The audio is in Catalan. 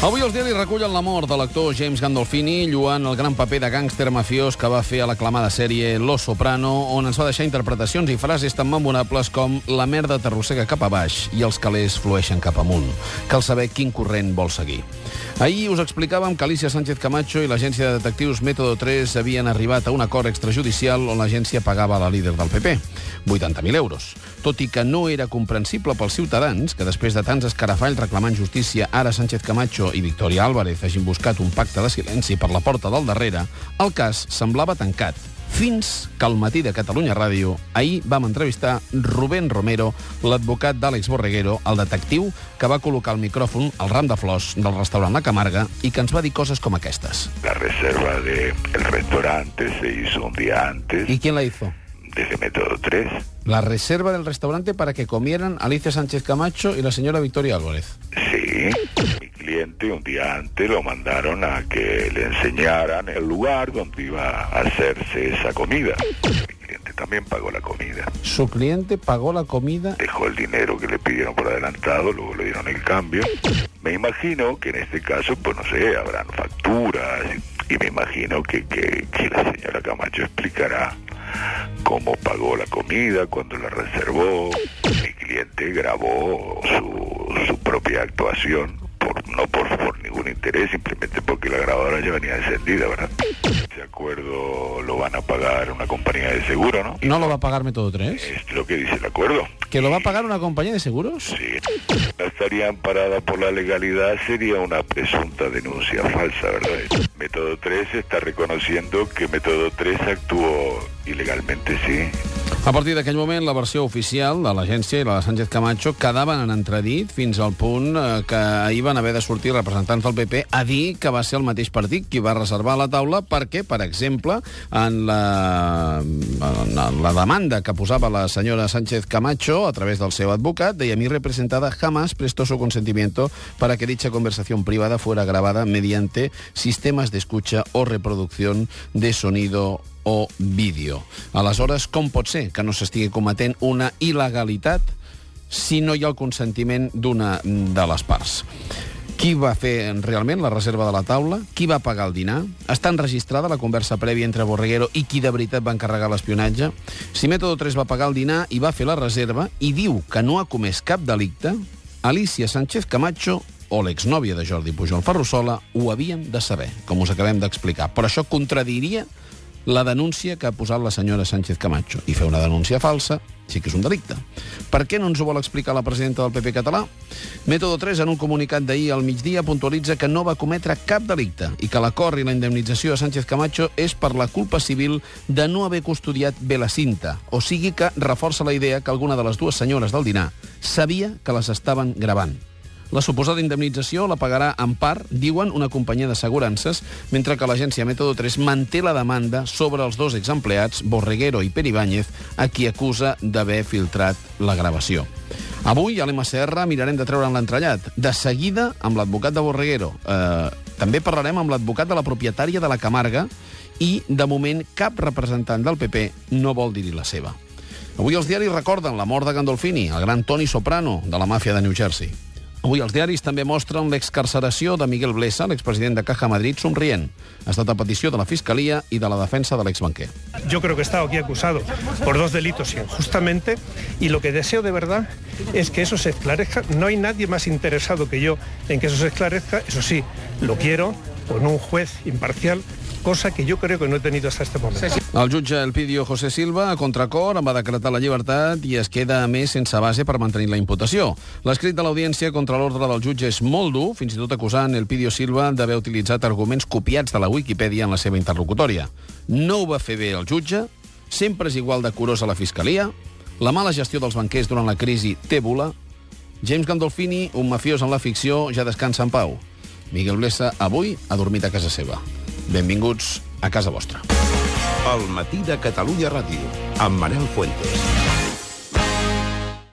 Avui els diaris recullen la mort de l'actor James Gandolfini, lluant el gran paper de gàngster mafiós que va fer a l'aclamada sèrie Lo Soprano, on ens va deixar interpretacions i frases tan memorables com la merda t'arrossega cap a baix i els calés flueixen cap amunt. Cal saber quin corrent vol seguir. Ahir us explicàvem que Alicia Sánchez Camacho i l'agència de detectius Método 3 havien arribat a un acord extrajudicial on l'agència pagava a la líder del PP, 80.000 euros. Tot i que no era comprensible pels ciutadans, que després de tants escarafalls reclamant justícia, ara Sánchez Camacho i Victoria Álvarez hagin buscat un pacte de silenci per la porta del darrere, el cas semblava tancat, fins que al matí de Catalunya Ràdio ahir vam entrevistar Rubén Romero, l'advocat d'Àlex Borreguero, el detectiu que va col·locar el micròfon al ram de flors del restaurant La Camarga i que ens va dir coses com aquestes. La reserva del restaurante se hizo un día antes ¿Y quién la hizo? desde Método 3. La reserva del restaurante para que comieran Alicia Sánchez Camacho y la señora Victoria Álvarez. Sí, cliente un día antes lo mandaron a que le enseñaran el lugar donde iba a hacerse esa comida. Mi cliente también pagó la comida. Su cliente pagó la comida. Dejó el dinero que le pidieron por adelantado, luego le dieron el cambio. Me imagino que en este caso, pues no sé, habrán facturas y me imagino que, que, que la señora Camacho explicará cómo pagó la comida, cuándo la reservó. Mi cliente grabó su, su propia actuación, no por, por ningún interés, simplemente porque la grabadora ya venía encendida, ¿verdad? Ese acuerdo lo van a pagar una compañía de seguro, ¿no? ¿No lo va a pagar Método 3? Es lo que dice el acuerdo. ¿Que lo va a pagar una compañía de seguros? Sí. Estaría amparada por la legalidad, sería una presunta denuncia falsa, ¿verdad? Método 3 está reconociendo que Método 3 actuó ilegalmente, sí. A partir d'aquell moment, la versió oficial de l'agència i la de Sánchez Camacho quedaven en entredit fins al punt eh, que ahir van haver de sortir representants del PP a dir que va ser el mateix partit qui va reservar la taula perquè, per exemple, en la, en la demanda que posava la senyora Sánchez Camacho a través del seu advocat, deia mi representada jamás prestó su consentimiento para que dicha conversación privada fuera grabada mediante sistemas de escucha o reproducción de sonido o vídeo. Aleshores, com pot ser que no s'estigui cometent una il·legalitat si no hi ha el consentiment d'una de les parts? Qui va fer realment la reserva de la taula? Qui va pagar el dinar? Està enregistrada la conversa prèvia entre Borreguero i qui de veritat va encarregar l'espionatge? Si Método 3 va pagar el dinar i va fer la reserva i diu que no ha comès cap delicte, Alicia Sánchez Camacho o l'exnòvia de Jordi Pujol Ferrusola ho havien de saber, com us acabem d'explicar. Però això contradiria la denúncia que ha posat la senyora Sánchez Camacho. I fer una denúncia falsa sí que és un delicte. Per què no ens ho vol explicar la presidenta del PP català? Método 3, en un comunicat d'ahir al migdia, puntualitza que no va cometre cap delicte i que l'acord i la indemnització a Sánchez Camacho és per la culpa civil de no haver custodiat bé la cinta, o sigui que reforça la idea que alguna de les dues senyores del dinar sabia que les estaven gravant. La suposada indemnització la pagarà en part, diuen, una companyia d'assegurances, mentre que l'agència Método 3 manté la demanda sobre els dos exempleats, Borreguero i Peribáñez, a qui acusa d'haver filtrat la gravació. Avui, a l'MCR, mirarem de treure'n l'entrellat. De seguida, amb l'advocat de Borreguero. Eh, també parlarem amb l'advocat de la propietària de la Camarga i, de moment, cap representant del PP no vol dir-hi la seva. Avui els diaris recorden la mort de Gandolfini, el gran Tony Soprano, de la màfia de New Jersey. Avui els diaris també mostren l'excarceració de Miguel Blesa, l'expresident de Caja Madrid, somrient. Ha estat a petició de la Fiscalia i de la defensa de l'exbanquer. Yo creo que he estado aquí acusado por dos delitos injustamente y lo que deseo de verdad es que eso se esclarezca. No hay nadie más interesado que yo en que eso se esclarezca. Eso sí, lo quiero con un juez imparcial cosa que yo creo que no he tenido hasta este momento. El jutge Elpidio José Silva, a contracor, va decretar la llibertat i es queda, a més, sense base per mantenir la imputació. L'escrit de l'audiència contra l'ordre del jutge és molt dur, fins i tot acusant Elpidio Silva d'haver utilitzat arguments copiats de la Wikipedia en la seva interlocutòria. No ho va fer bé el jutge, sempre és igual de curós a la Fiscalia, la mala gestió dels banquers durant la crisi té bula, James Gandolfini, un mafiós en la ficció, ja descansa en pau. Miguel Blesa, avui, ha dormit a casa seva. Benvinguts a casa vostra. El matí de Catalunya Ràdio, amb Manel Fuentes.